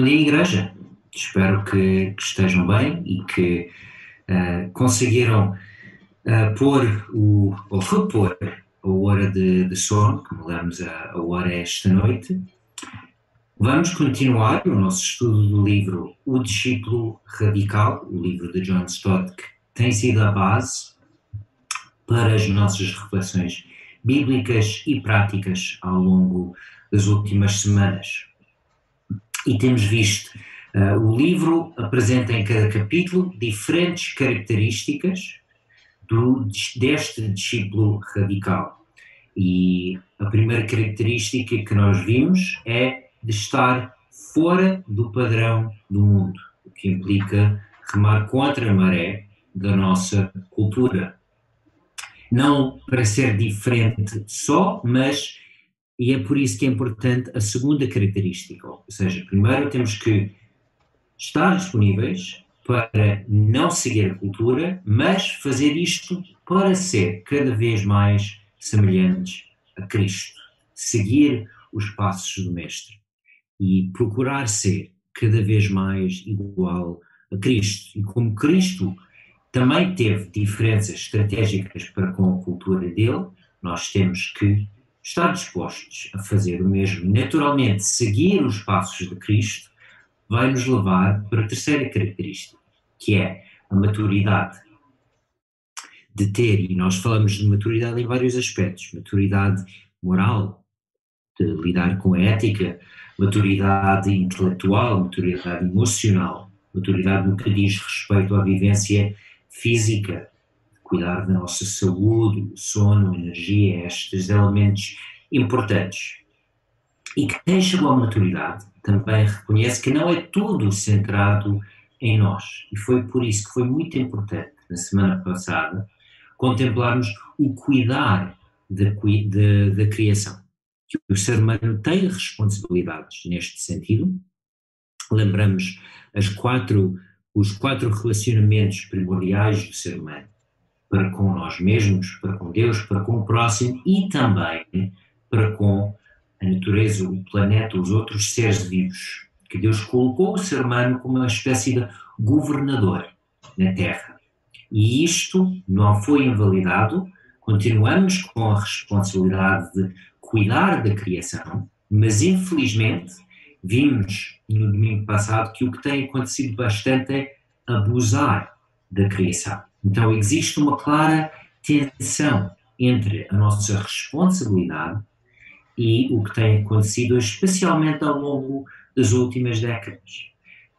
Bom dia, Igreja. Espero que, que estejam bem e que uh, conseguiram uh, pôr o, ou repor a hora de, de sono, que mudamos a, a hora esta noite. Vamos continuar o nosso estudo do livro O Discípulo Radical, o livro de John Stott, que tem sido a base para as nossas reflexões bíblicas e práticas ao longo das últimas semanas. E temos visto, uh, o livro apresenta em cada capítulo diferentes características do, deste discípulo radical. E a primeira característica que nós vimos é de estar fora do padrão do mundo, o que implica remar contra a maré da nossa cultura. Não para ser diferente só, mas e é por isso que é importante a segunda característica, ou seja, primeiro temos que estar disponíveis para não seguir a cultura, mas fazer isto para ser cada vez mais semelhantes a Cristo, seguir os passos do Mestre e procurar ser cada vez mais igual a Cristo. E como Cristo também teve diferenças estratégicas para com a cultura dele, nós temos que estar dispostos a fazer o mesmo, naturalmente seguir os passos de Cristo, vai nos levar para a terceira característica, que é a maturidade. De ter, e nós falamos de maturidade em vários aspectos: maturidade moral, de lidar com a ética, maturidade intelectual, maturidade emocional, maturidade no que diz respeito à vivência física, cuidar da nossa saúde, sono, energia, estes elementos importantes. E quem chegou à maturidade também reconhece que não é tudo centrado em nós. E foi por isso que foi muito importante, na semana passada, contemplarmos o cuidar da, da, da criação. Que o ser humano tem responsabilidades neste sentido. Lembramos as quatro, os quatro relacionamentos primordiais do ser humano para com nós mesmos, para com Deus, para com o próximo e também para com a natureza, o planeta, os outros seres vivos. Que Deus colocou o ser humano como uma espécie de governador na Terra. E isto não foi invalidado, continuamos com a responsabilidade de cuidar da criação, mas infelizmente vimos no domingo passado que o que tem acontecido bastante é abusar da criação. Então existe uma clara tensão entre a nossa responsabilidade e o que tem acontecido, especialmente ao longo das últimas décadas,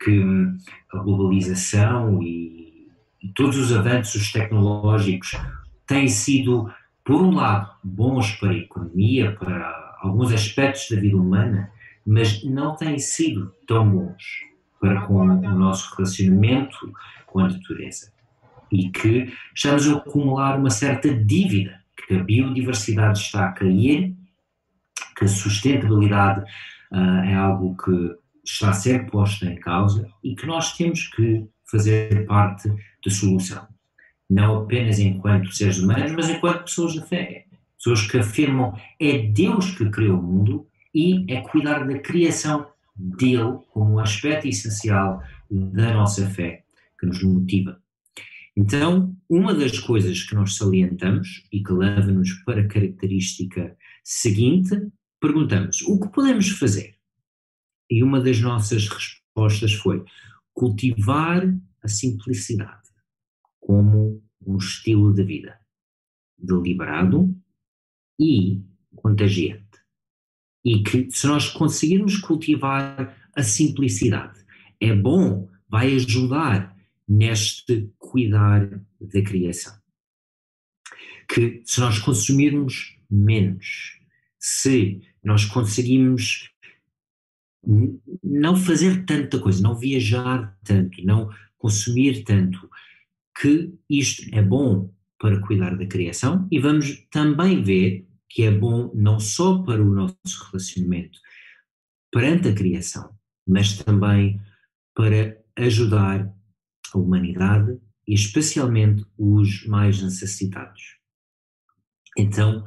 que hum, a globalização e, todos os avanços tecnológicos têm sido, por um lado, bons para a economia, para alguns aspectos da vida humana, mas não têm sido tão bons para com o nosso relacionamento com a natureza e que estamos a acumular uma certa dívida, que a biodiversidade está a cair, que a sustentabilidade uh, é algo que está a ser posto em causa e que nós temos que fazer parte da solução. Não apenas enquanto seres humanos, mas enquanto pessoas da fé. Pessoas que afirmam é Deus que criou o mundo e é cuidar da criação dele como um aspecto essencial da nossa fé que nos motiva. Então, uma das coisas que nós salientamos e que leva-nos para a característica seguinte, perguntamos: o que podemos fazer? E uma das nossas respostas foi cultivar a simplicidade como um estilo de vida deliberado e contagiante. E que se nós conseguirmos cultivar a simplicidade, é bom, vai ajudar neste cuidar da criação. Que se nós consumirmos menos, se nós conseguimos não fazer tanta coisa, não viajar tanto, não consumir tanto, que isto é bom para cuidar da criação e vamos também ver que é bom não só para o nosso relacionamento perante a criação, mas também para ajudar a humanidade e especialmente os mais necessitados. Então,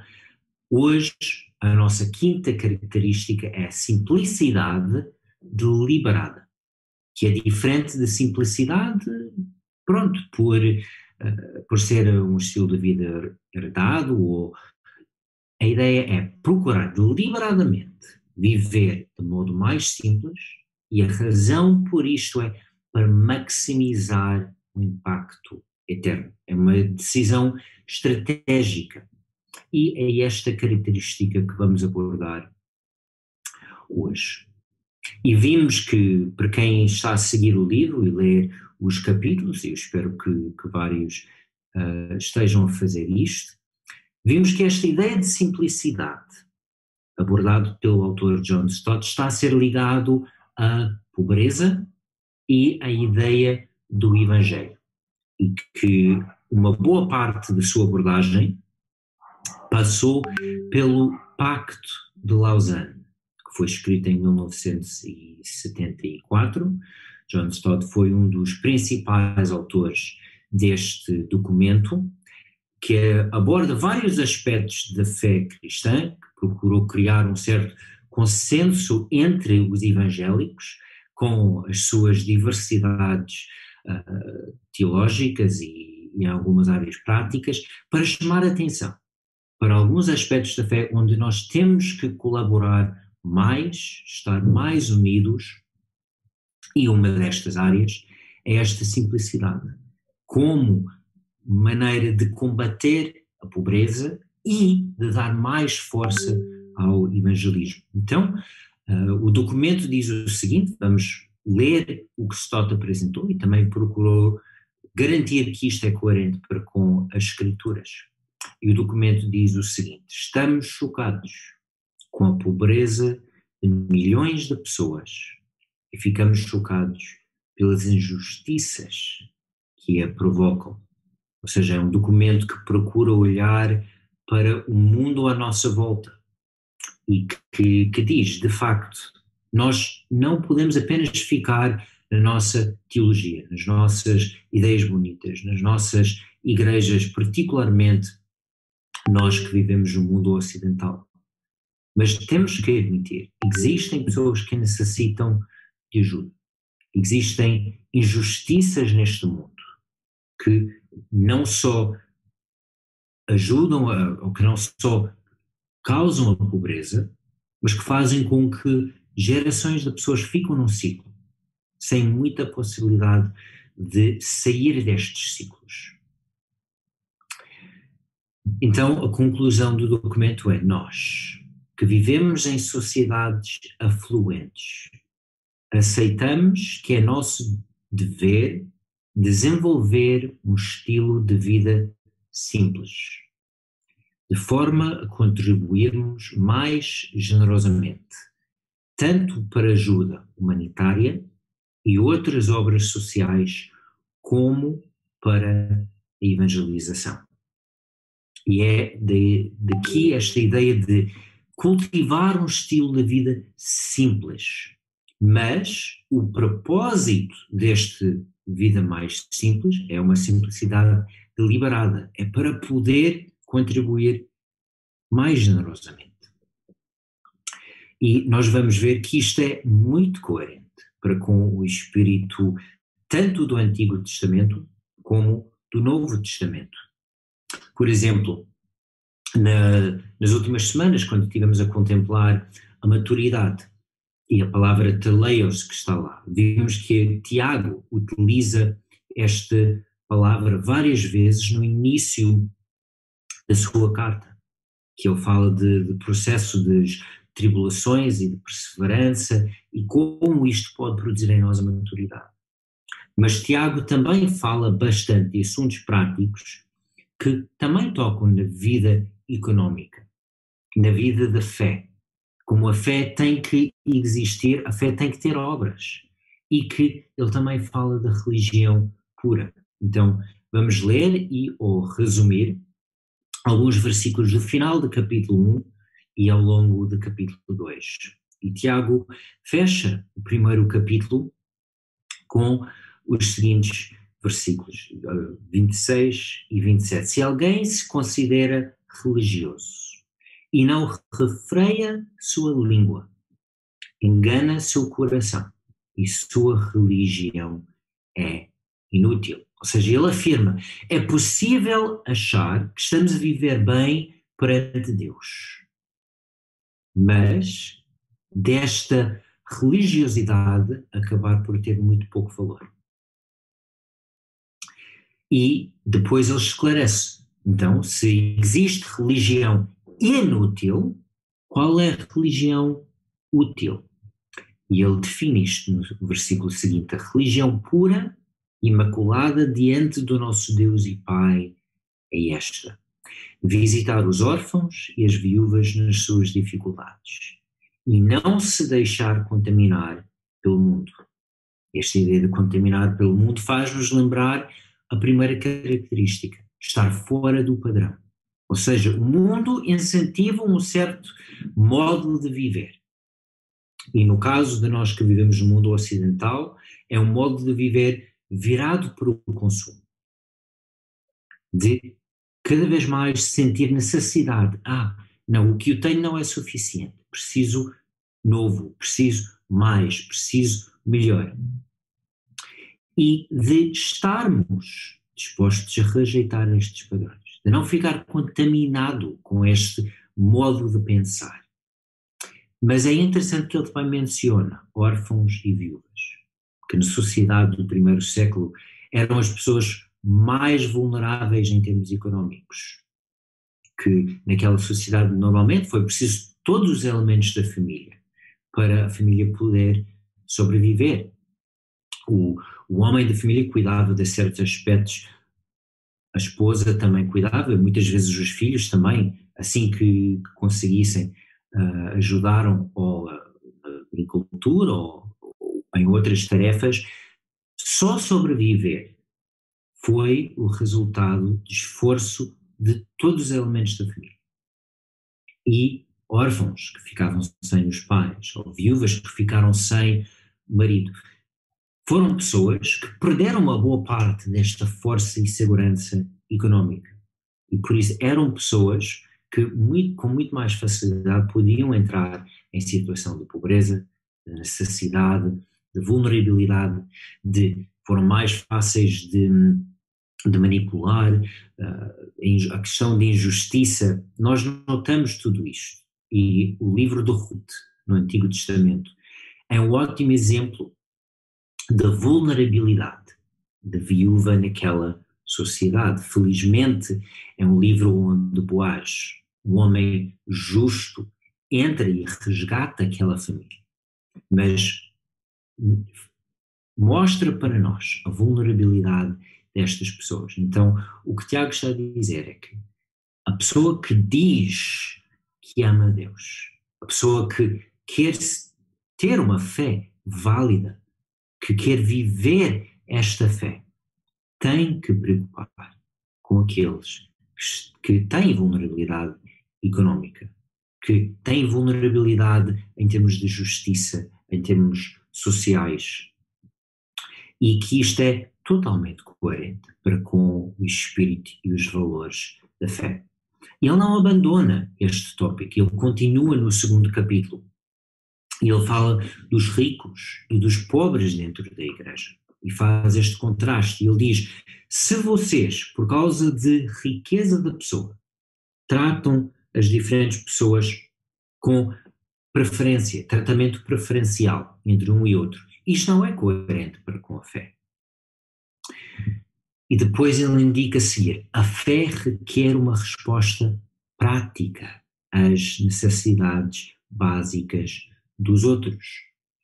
hoje a nossa quinta característica é a simplicidade deliberada, que é diferente de simplicidade, pronto, por, uh, por ser um estilo de vida herdado, ou a ideia é procurar deliberadamente viver de modo mais simples, e a razão por isto é para maximizar o impacto eterno. É uma decisão estratégica. E é esta característica que vamos abordar hoje. E vimos que, para quem está a seguir o livro e ler os capítulos, e eu espero que, que vários uh, estejam a fazer isto, vimos que esta ideia de simplicidade, abordado pelo autor John Stott, está a ser ligado à pobreza e à ideia do Evangelho. E que uma boa parte da sua abordagem passou pelo Pacto de Lausanne, que foi escrito em 1974. John Stott foi um dos principais autores deste documento, que aborda vários aspectos da fé cristã, que procurou criar um certo consenso entre os evangélicos, com as suas diversidades uh, teológicas e, em algumas áreas práticas, para chamar a atenção para alguns aspectos da fé onde nós temos que colaborar mais, estar mais unidos, e uma destas áreas é esta simplicidade, como maneira de combater a pobreza e de dar mais força ao evangelismo. Então, uh, o documento diz o seguinte: vamos ler o que Stott apresentou e também procurou garantir que isto é coerente para com as Escrituras. E o documento diz o seguinte: estamos chocados com a pobreza de milhões de pessoas e ficamos chocados pelas injustiças que a provocam. Ou seja, é um documento que procura olhar para o mundo à nossa volta e que, que diz, de facto, nós não podemos apenas ficar na nossa teologia, nas nossas ideias bonitas, nas nossas igrejas, particularmente nós que vivemos no mundo ocidental. Mas temos que admitir, existem pessoas que necessitam de ajuda. Existem injustiças neste mundo que não só ajudam, a, ou que não só causam a pobreza, mas que fazem com que gerações de pessoas ficam num ciclo, sem muita possibilidade de sair destes ciclos. Então, a conclusão do documento é: nós, que vivemos em sociedades afluentes, aceitamos que é nosso dever desenvolver um estilo de vida simples, de forma a contribuirmos mais generosamente, tanto para ajuda humanitária e outras obras sociais, como para a evangelização. E é daqui esta ideia de cultivar um estilo de vida simples. Mas o propósito deste vida mais simples é uma simplicidade deliberada, é para poder contribuir mais generosamente. E nós vamos ver que isto é muito coerente para com o espírito tanto do Antigo Testamento como do Novo Testamento. Por exemplo, na, nas últimas semanas, quando estivemos a contemplar a maturidade e a palavra teleios que está lá, vimos que Tiago utiliza esta palavra várias vezes no início da sua carta, que ele fala de, de processo de tribulações e de perseverança e como isto pode produzir em nós a maturidade. Mas Tiago também fala bastante de assuntos práticos que também tocam na vida económica, na vida da fé. Como a fé tem que existir, a fé tem que ter obras. E que ele também fala da religião pura. Então, vamos ler e ou resumir alguns versículos do final do capítulo 1 e ao longo do capítulo 2. E Tiago fecha o primeiro capítulo com os seguintes versículos, 26 e 27. Se alguém se considera religioso e não refreia sua língua, engana seu coração e sua religião é inútil. Ou seja, ele afirma: é possível achar que estamos a viver bem perante Deus, mas desta religiosidade acabar por ter muito pouco valor. E depois ele esclarece: então, se existe religião inútil, qual é a religião útil? E ele define isto no versículo seguinte: a religião pura, imaculada diante do nosso Deus e Pai é esta: visitar os órfãos e as viúvas nas suas dificuldades e não se deixar contaminar pelo mundo. Esta ideia de contaminar pelo mundo faz-nos lembrar a primeira característica: estar fora do padrão. Ou seja, o mundo incentiva um certo modo de viver. E no caso de nós que vivemos no mundo ocidental, é um modo de viver virado para o consumo. De cada vez mais sentir necessidade. Ah, não, o que eu tenho não é suficiente. Preciso novo, preciso mais, preciso melhor. E de estarmos dispostos a rejeitar estes padrões, de não ficar contaminado com este modo de pensar. Mas é interessante que ele também menciona órfãos e viúvas, que na sociedade do primeiro século eram as pessoas mais vulneráveis em termos económicos. Que naquela sociedade normalmente foi preciso todos os elementos da família para a família poder sobreviver. O, o homem da família cuidava de certos aspectos, a esposa também cuidava, muitas vezes os filhos também, assim que, conseguissem uh, ajudaram ou a agricultura ou, ou em outras tarefas, só sobreviver foi o resultado de esforço de todos os elementos da família. E órfãos que ficavam sem os pais, ou viúvas que ficaram sem marido, foram pessoas que perderam uma boa parte desta força e segurança económica. E por isso eram pessoas que muito, com muito mais facilidade podiam entrar em situação de pobreza, de necessidade, de vulnerabilidade, de, foram mais fáceis de, de manipular, uh, a questão de injustiça, nós notamos tudo isto. E o livro do Ruth, no Antigo Testamento, é um ótimo exemplo da vulnerabilidade da viúva naquela sociedade. Felizmente, é um livro onde Boaz um homem justo entra e resgata aquela família. Mas mostra para nós a vulnerabilidade destas pessoas. Então, o que Tiago está a dizer é que a pessoa que diz que ama Deus, a pessoa que quer ter uma fé válida, que quer viver esta fé, tem que preocupar com aqueles que têm vulnerabilidade económica, que tem vulnerabilidade em termos de justiça, em termos sociais, e que isto é totalmente coerente para com o espírito e os valores da fé. E ele não abandona este tópico, ele continua no segundo capítulo. E ele fala dos ricos e dos pobres dentro da igreja. E faz este contraste. E ele diz: se vocês, por causa de riqueza da pessoa, tratam as diferentes pessoas com preferência, tratamento preferencial entre um e outro. Isto não é coerente para com a fé. E depois ele indica a seguir: a fé requer uma resposta prática às necessidades básicas dos outros.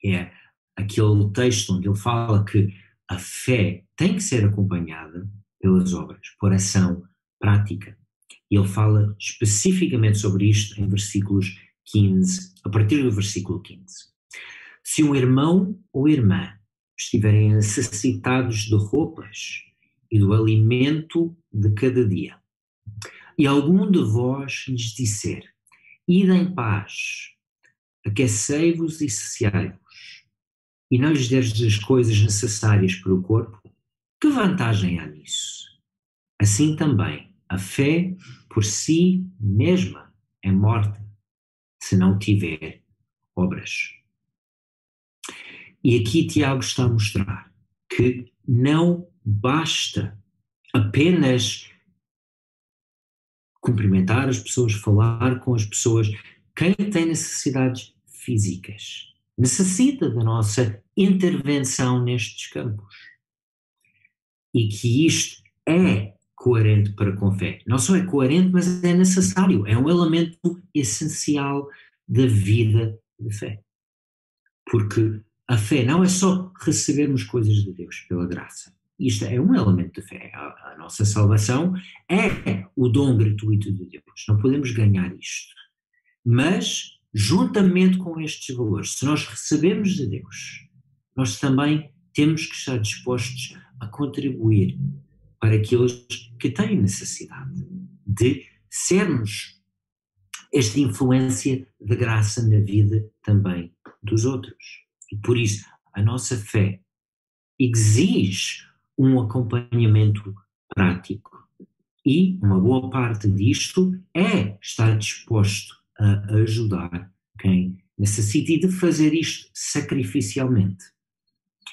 É aquele texto onde ele fala que a fé tem que ser acompanhada pelas obras, por ação prática. E ele fala especificamente sobre isto em versículos 15, a partir do versículo 15. Se um irmão ou irmã estiverem necessitados de roupas e do alimento de cada dia, e algum de vós lhes disser: Ide em paz, aquecei-vos e saciai-vos, e não lhes deres as coisas necessárias para o corpo, que vantagem há nisso? Assim também a fé por si mesma é morta se não tiver obras. E aqui Tiago está a mostrar que não basta apenas cumprimentar as pessoas, falar com as pessoas. Quem tem necessidades físicas necessita da nossa intervenção nestes campos. E que isto é coerente para com fé. Não só é coerente, mas é necessário, é um elemento essencial da vida de fé. Porque a fé não é só recebermos coisas de Deus pela graça. Isto é um elemento de fé. A, a nossa salvação é o dom gratuito de Deus. Não podemos ganhar isto. Mas, juntamente com estes valores, se nós recebemos de Deus, nós também temos que estar dispostos a contribuir para aqueles que têm necessidade de sermos esta influência de graça na vida também dos outros. E por isso, a nossa fé exige um acompanhamento prático. E uma boa parte disto é estar disposto a ajudar quem necessita e de fazer isto sacrificialmente.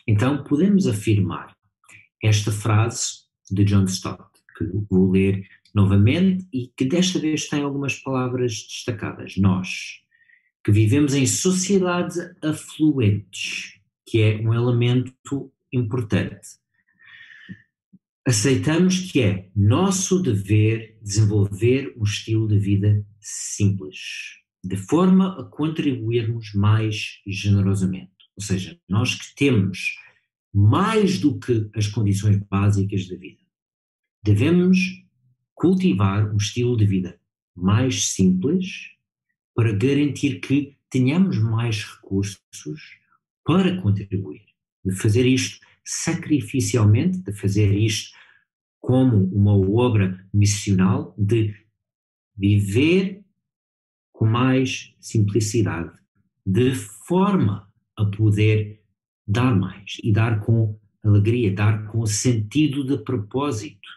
Então, podemos afirmar esta frase de John Stott, que vou ler novamente e que desta vez tem algumas palavras destacadas. Nós, que vivemos em sociedades afluentes, que é um elemento importante. Aceitamos que é nosso dever desenvolver um estilo de vida simples, de forma a contribuirmos mais generosamente. Ou seja, nós que temos mais do que as condições básicas da vida. Devemos cultivar um estilo de vida mais simples para garantir que tenhamos mais recursos para contribuir. De fazer isto sacrificialmente, de fazer isto como uma obra missional, de viver com mais simplicidade, de forma a poder dar mais e dar com alegria, dar com sentido de propósito.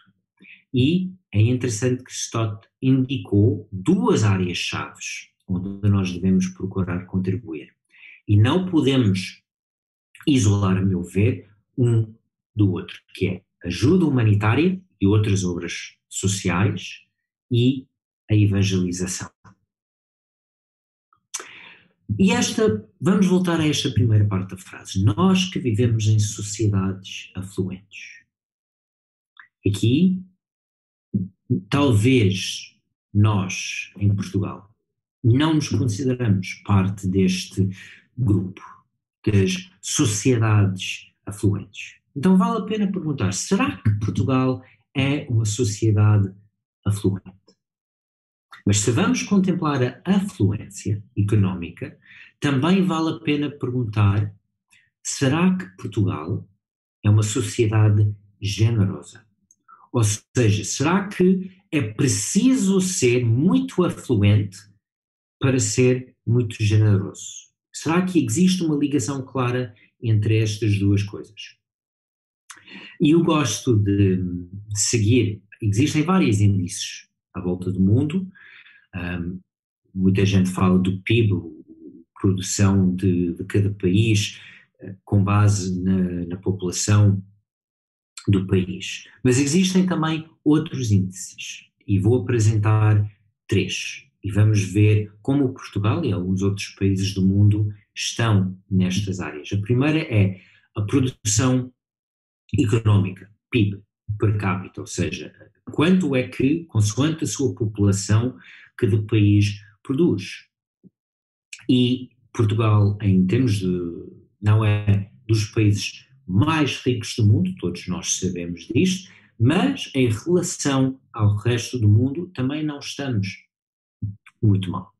E é interessante que Stott indicou duas áreas-chaves onde nós devemos procurar contribuir. E não podemos isolar, a meu ver, um do outro, que é ajuda humanitária e outras obras sociais e a evangelização. E esta, vamos voltar a esta primeira parte da frase. Nós que vivemos em sociedades afluentes. Aqui, talvez nós, em Portugal, não nos consideramos parte deste grupo das sociedades afluentes. Então vale a pena perguntar: será que Portugal é uma sociedade afluente? Mas se vamos contemplar a afluência económica, também vale a pena perguntar: será que Portugal é uma sociedade generosa? Ou seja, será que é preciso ser muito afluente para ser muito generoso? Será que existe uma ligação clara entre estas duas coisas? E eu gosto de seguir, existem vários índices à volta do mundo, um, muita gente fala do PIB, produção de, de cada país, uh, com base na, na população do país. Mas existem também outros índices, e vou apresentar três. E vamos ver como Portugal e alguns outros países do mundo estão nestas áreas. A primeira é a produção económica, PIB, per capita, ou seja, quanto é que, consoante a sua população, cada país produz. E Portugal, em termos de, não é dos países mais ricos do mundo, todos nós sabemos disto, mas em relação ao resto do mundo também não estamos muito mal.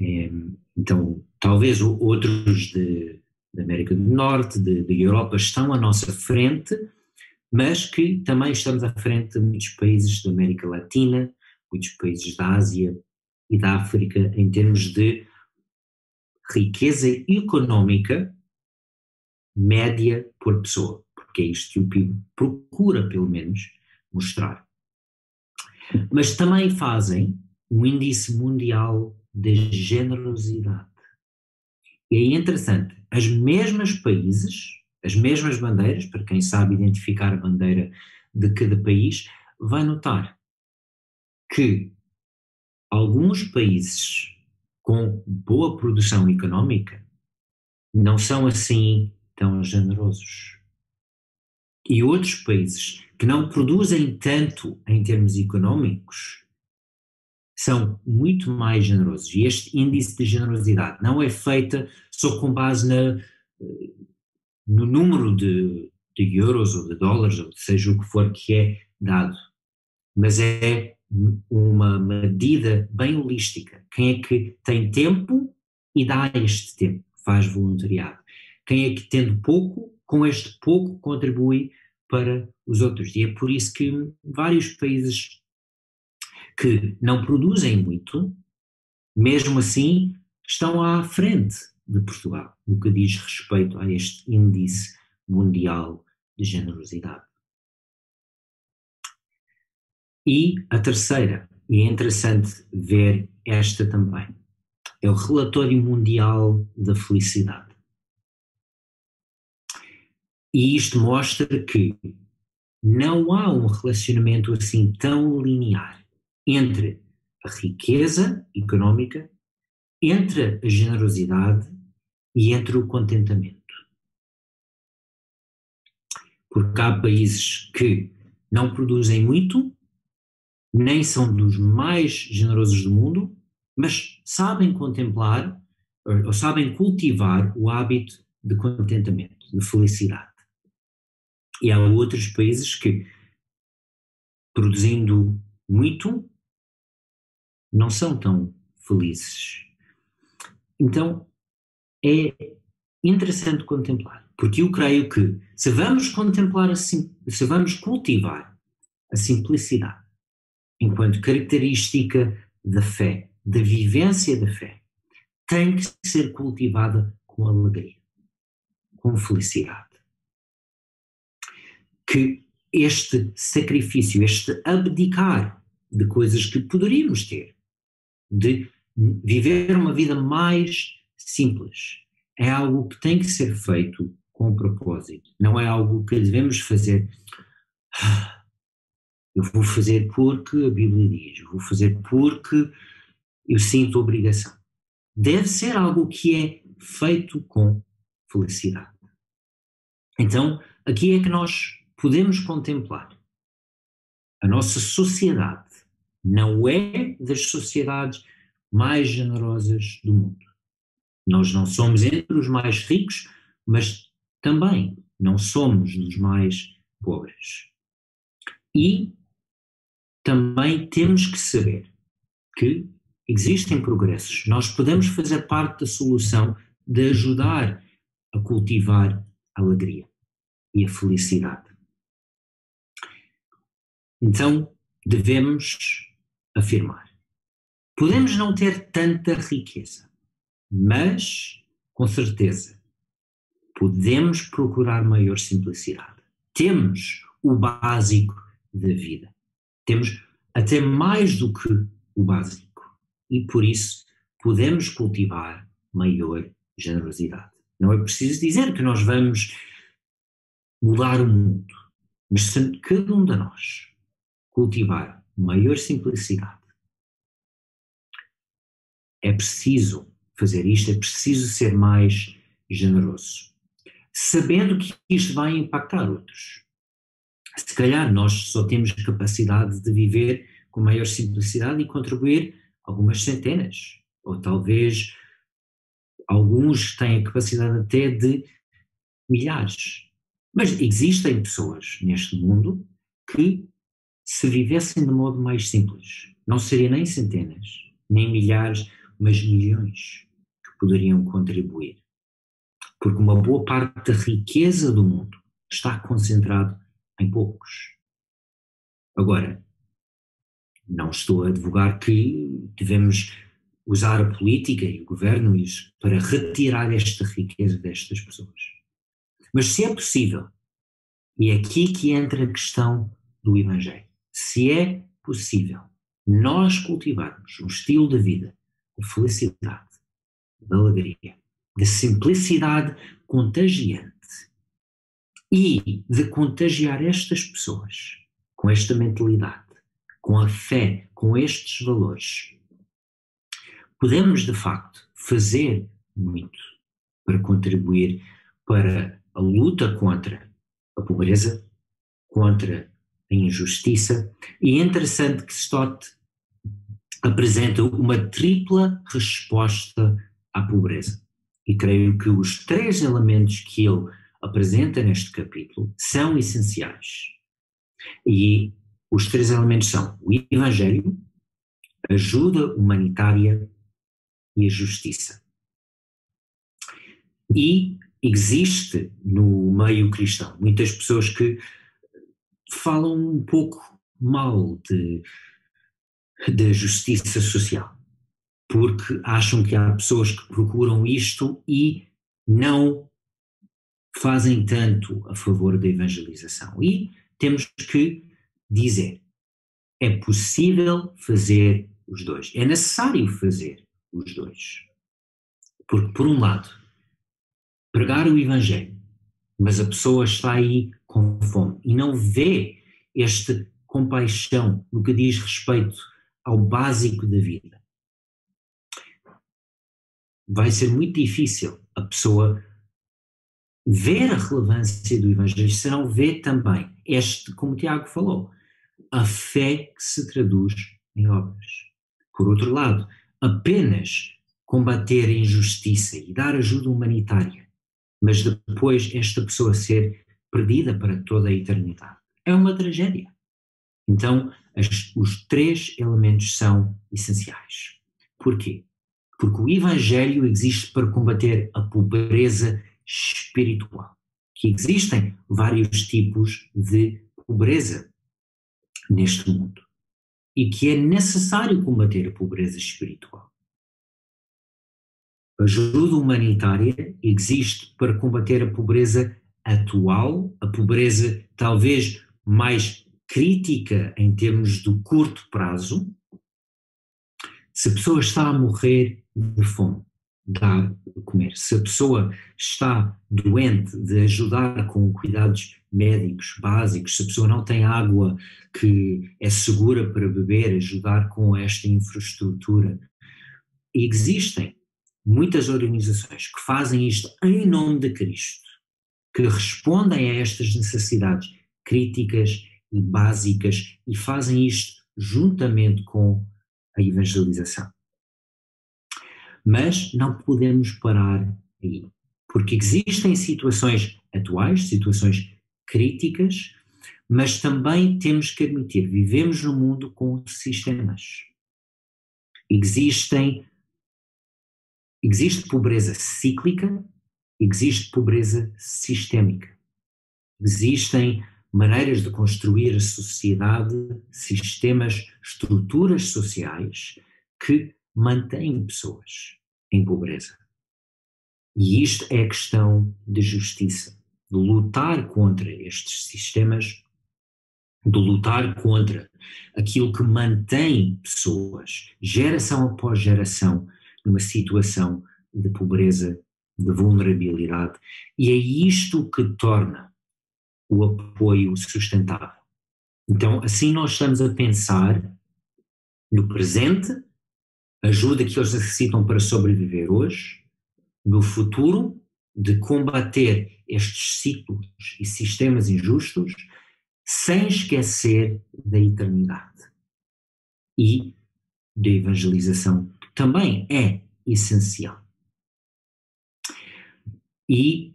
É, então, talvez outros de, da América do Norte, da Europa, estão à nossa frente, mas que também estamos à frente de muitos países da América Latina, muitos países da Ásia e da África em termos de riqueza económica média por pessoa, porque é isto que o PIB procura, pelo menos, mostrar. Mas também fazem um índice mundial de generosidade. E é interessante, as mesmas países, as mesmas bandeiras, para quem sabe identificar a bandeira de cada país, vai notar que alguns países com boa produção económica não são assim tão generosos. E outros países que não produzem tanto em termos económicos são muito mais generosos. E este índice de generosidade não é feito só com base na, no número de, de euros ou de dólares, ou seja o que for que é dado, mas é uma medida bem holística. Quem é que tem tempo e dá este tempo, faz voluntariado. Quem é que tendo pouco, com este pouco contribui para os outros. E é por isso que vários países que não produzem muito, mesmo assim, estão à frente de Portugal, no que diz respeito a este índice mundial de generosidade. E a terceira, e é interessante ver esta também, é o Relatório Mundial da Felicidade. E isto mostra que não há um relacionamento assim tão linear entre a riqueza económica, entre a generosidade e entre o contentamento. Porque há países que não produzem muito, nem são dos mais generosos do mundo, mas sabem contemplar ou sabem cultivar o hábito de contentamento, de felicidade. E há outros países que, produzindo muito, não são tão felizes. Então, é interessante contemplar, porque eu creio que se vamos contemplar, assim, se vamos cultivar a simplicidade enquanto característica da fé, da vivência da fé, tem que ser cultivada com alegria, com felicidade. Que este sacrifício, este abdicar de coisas que poderíamos ter, de viver uma vida mais simples. É algo que tem que ser feito com propósito, não é algo que devemos fazer. Eu vou fazer porque a Bíblia diz, vou fazer porque eu sinto obrigação. Deve ser algo que é feito com felicidade. Então, aqui é que nós podemos contemplar a nossa sociedade não é das sociedades mais generosas do mundo. Nós não somos entre os mais ricos, mas também não somos dos mais pobres. E também temos que saber que existem progressos. Nós podemos fazer parte da solução de ajudar a cultivar a alegria e a felicidade. Então, devemos afirmar. Podemos não ter tanta riqueza, mas, com certeza, podemos procurar maior simplicidade. Temos o básico da vida. Temos até mais do que o básico. E por isso podemos cultivar maior generosidade. Não é preciso dizer que nós vamos mudar o mundo, mas se cada um de nós cultivar maior simplicidade. É preciso fazer isto, é preciso ser mais generoso, sabendo que isto vai impactar outros. Se calhar nós só temos capacidade de viver com maior simplicidade e contribuir algumas centenas, ou talvez alguns têm a capacidade até de milhares. Mas existem pessoas neste mundo que se vivessem de modo mais simples, não seria nem centenas, nem milhares, mas milhões que poderiam contribuir. Porque uma boa parte da riqueza do mundo está concentrado em poucos. Agora, não estou a advogar que devemos usar a política e o governo para retirar esta riqueza destas pessoas. Mas se é possível, e é aqui que entra a questão do Evangelho se é possível nós cultivarmos um estilo de vida de felicidade, de alegria, da simplicidade contagiante e de contagiar estas pessoas com esta mentalidade, com a fé, com estes valores, podemos de facto fazer muito para contribuir para a luta contra a pobreza, contra a injustiça, e é interessante que Stott apresenta uma tripla resposta à pobreza. E creio que os três elementos que ele apresenta neste capítulo são essenciais. E os três elementos são o Evangelho, ajuda humanitária e a justiça. E existe no meio cristão muitas pessoas que falam um pouco mal de, de justiça social, porque acham que há pessoas que procuram isto e não fazem tanto a favor da evangelização. E temos que dizer: é possível fazer os dois, é necessário fazer os dois. Porque, por um lado, pregar o Evangelho, mas a pessoa está aí com fome e não vê esta compaixão no que diz respeito ao básico da vida. Vai ser muito difícil a pessoa ver a relevância do Evangelho, se não vê também este, como o Tiago falou, a fé que se traduz em obras. Por outro lado, apenas combater a injustiça e dar ajuda humanitária, mas depois esta pessoa ser perdida para toda a eternidade. É uma tragédia. Então, as, os três elementos são essenciais. Porquê? Porque o Evangelho existe para combater a pobreza espiritual. Que existem vários tipos de pobreza neste mundo. E que é necessário combater a pobreza espiritual. A ajuda humanitária existe para combater a pobreza atual, a pobreza talvez mais crítica em termos do curto prazo. Se a pessoa está a morrer de fome, dar de comer. Se a pessoa está doente, de ajudar com cuidados médicos básicos, se a pessoa não tem água que é segura para beber, ajudar com esta infraestrutura. Existem muitas organizações que fazem isto em nome de Cristo, que respondem a estas necessidades críticas e básicas e fazem isto juntamente com a evangelização. Mas não podemos parar aí, porque existem situações atuais, situações críticas, mas também temos que admitir, vivemos num mundo com sistemas. Existem existe pobreza cíclica, existe pobreza sistémica. Existem maneiras de construir a sociedade, sistemas, estruturas sociais que mantém pessoas em pobreza. E isto é questão de justiça, de lutar contra estes sistemas, de lutar contra aquilo que mantém pessoas, geração após geração, numa situação de pobreza, de vulnerabilidade. E é isto que torna o apoio sustentável. Então, assim nós estamos a pensar no presente ajuda que eles necessitam para sobreviver hoje, no futuro, de combater estes ciclos e sistemas injustos, sem esquecer da eternidade e da evangelização, que também é essencial. E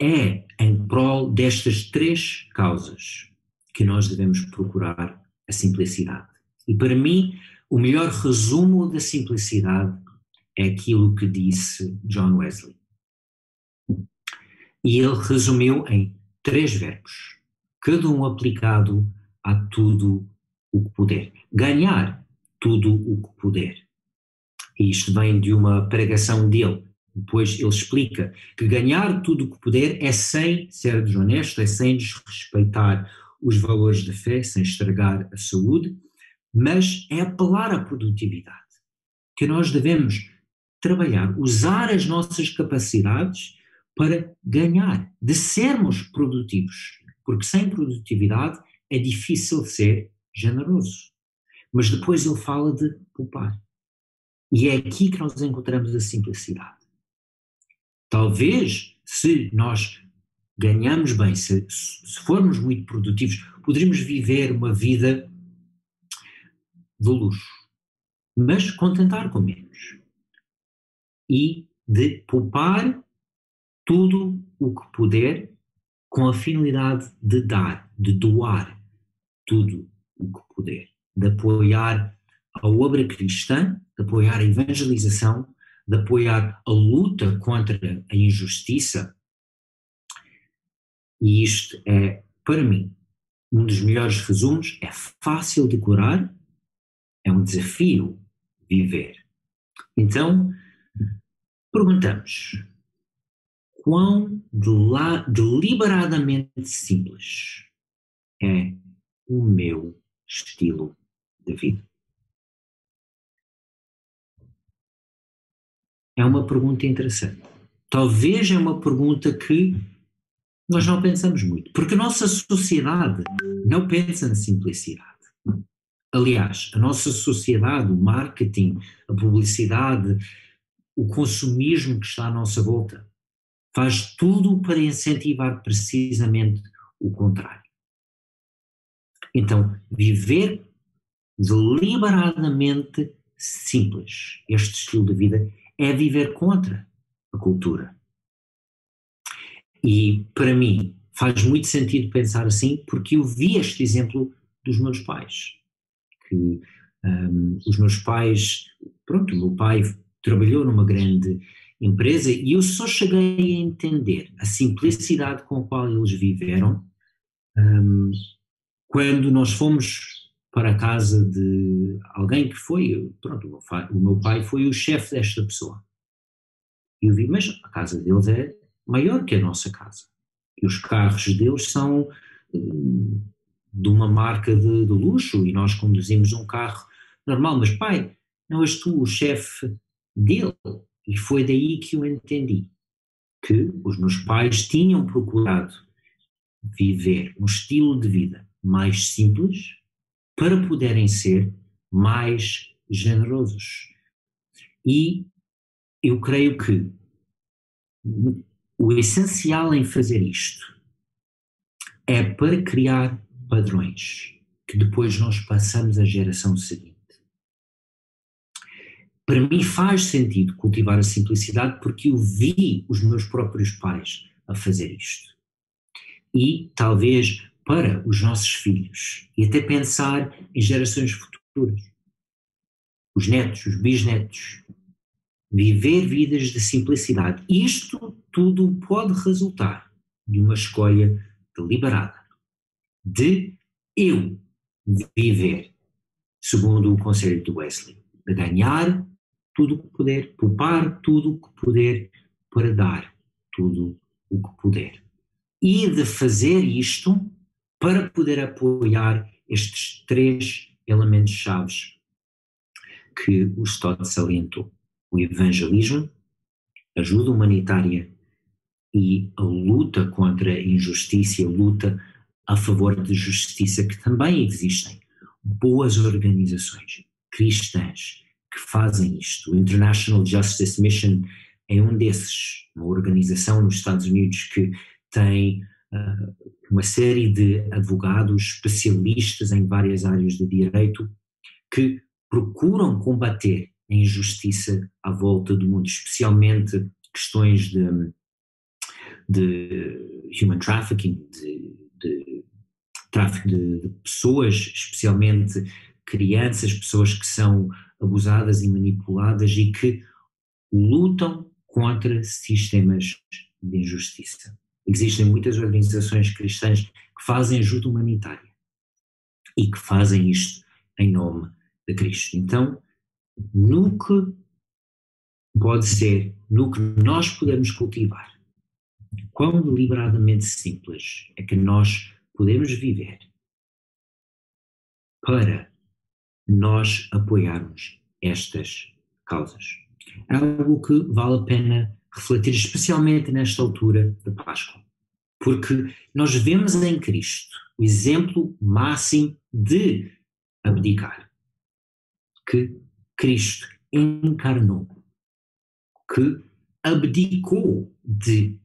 é em prol destas três causas que nós devemos procurar a simplicidade. E para mim, o melhor resumo da simplicidade é aquilo que disse John Wesley. E ele resumiu em três verbos, cada um aplicado a tudo o que puder. Ganhar tudo o que puder. E isto vem de uma pregação dele. Depois ele explica que ganhar tudo o que puder é sem ser desonesto, é sem desrespeitar os valores da fé, sem estragar a saúde, mas é apelar à produtividade, que nós devemos trabalhar, usar as nossas capacidades para ganhar, de sermos produtivos, porque sem produtividade é difícil ser generoso. Mas depois ele fala de poupar. E é aqui que nós encontramos a simplicidade. Talvez, se nós ganhamos bem, se, se formos muito produtivos, poderíamos viver uma vida de luxo, mas contentar com menos. E de poupar tudo o que puder com a finalidade de dar, de doar tudo o que puder, de apoiar a obra cristã, de apoiar a evangelização, de apoiar a luta contra a injustiça. E isto é, para mim, um dos melhores resumos. É fácil de curar, é um desafio viver. Então, perguntamos: quão deliberadamente simples é o meu estilo de vida? É uma pergunta interessante. Talvez é uma pergunta que nós não pensamos muito, porque a nossa sociedade não pensa na simplicidade. Aliás, a nossa sociedade, o marketing, a publicidade, o consumismo que está à nossa volta, faz tudo para incentivar precisamente o contrário. Então, viver deliberadamente simples, este estilo de vida, é viver contra a cultura. E, para mim, faz muito sentido pensar assim, porque eu vi este exemplo dos meus pais. Que um, os meus pais, pronto, o meu pai trabalhou numa grande empresa e eu só cheguei a entender a simplicidade com a qual eles viveram um, quando nós fomos para a casa de alguém que foi, pronto, o meu pai foi o chefe desta pessoa. E eu vi, mas a casa deles é maior que a nossa casa. E os carros deles são hum, de uma marca de, de luxo e nós conduzimos um carro normal. Mas pai, não és tu o chefe dele? E foi daí que eu entendi que os meus pais tinham procurado viver um estilo de vida mais simples para poderem ser mais generosos. E eu creio que o essencial em fazer isto é para criar padrões que depois nós passamos à geração seguinte para mim faz sentido cultivar a simplicidade porque eu vi os meus próprios pais a fazer isto. E talvez para os nossos filhos e até pensar em gerações futuras, os netos, os bisnetos, viver vidas de simplicidade. Isto tudo pode resultar de uma escolha deliberada, de eu viver, segundo o conselho de Wesley, de ganhar tudo o que puder, poupar tudo o que puder para dar tudo o que puder. E de fazer isto para poder apoiar estes três elementos chaves que o Stott salientou: o evangelismo, ajuda humanitária e a luta contra a injustiça a luta a favor de justiça, que também existem. Boas organizações cristãs que fazem isto. O International Justice Mission é um desses, uma organização nos Estados Unidos que tem uma série de advogados especialistas em várias áreas de direito que procuram combater a injustiça à volta do mundo, especialmente questões de, de human trafficking, de, de tráfico de, de pessoas, especialmente crianças, pessoas que são abusadas e manipuladas e que lutam contra sistemas de injustiça. Existem muitas organizações cristãs que fazem ajuda humanitária e que fazem isto em nome de Cristo. Então, no que pode ser, no que nós podemos cultivar, quão deliberadamente simples é que nós podemos viver para nós apoiarmos estas causas. é algo que vale a pena refletir, especialmente nesta altura da Páscoa. Porque nós vemos em Cristo o exemplo máximo de abdicar. Que Cristo encarnou, que abdicou de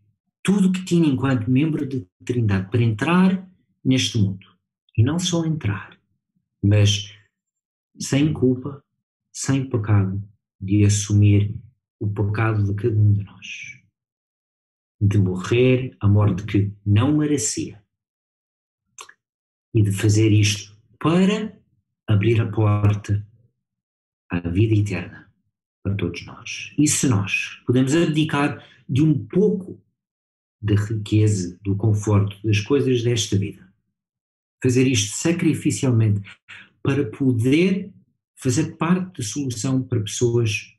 tudo que tinha enquanto membro de Trindade para entrar neste mundo. E não só entrar, mas sem culpa, sem pecado, de assumir o pecado de cada um de nós. De morrer a morte que não merecia. E de fazer isto para abrir a porta à vida eterna para todos nós. E se nós podemos abdicar de um pouco da riqueza, do conforto, das coisas desta vida, fazer isto sacrificialmente para poder fazer parte da solução para pessoas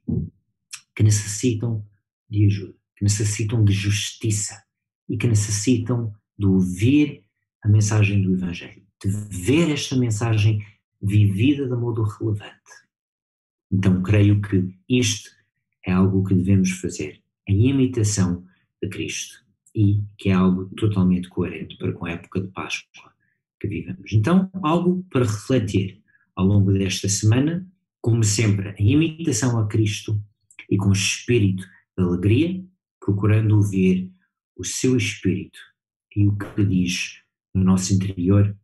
que necessitam de ajuda, que necessitam de justiça e que necessitam de ouvir a mensagem do Evangelho, de ver esta mensagem vivida de modo relevante. Então, creio que isto é algo que devemos fazer, em imitação de Cristo, e que é algo totalmente coerente para com a época de Páscoa que vivemos. Então, algo para refletir ao longo desta semana, como sempre, em imitação a Cristo e com espírito de alegria, procurando ouvir o seu espírito e o que diz no nosso interior.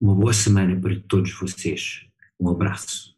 Uma boa semana para todos vocês. Um abraço.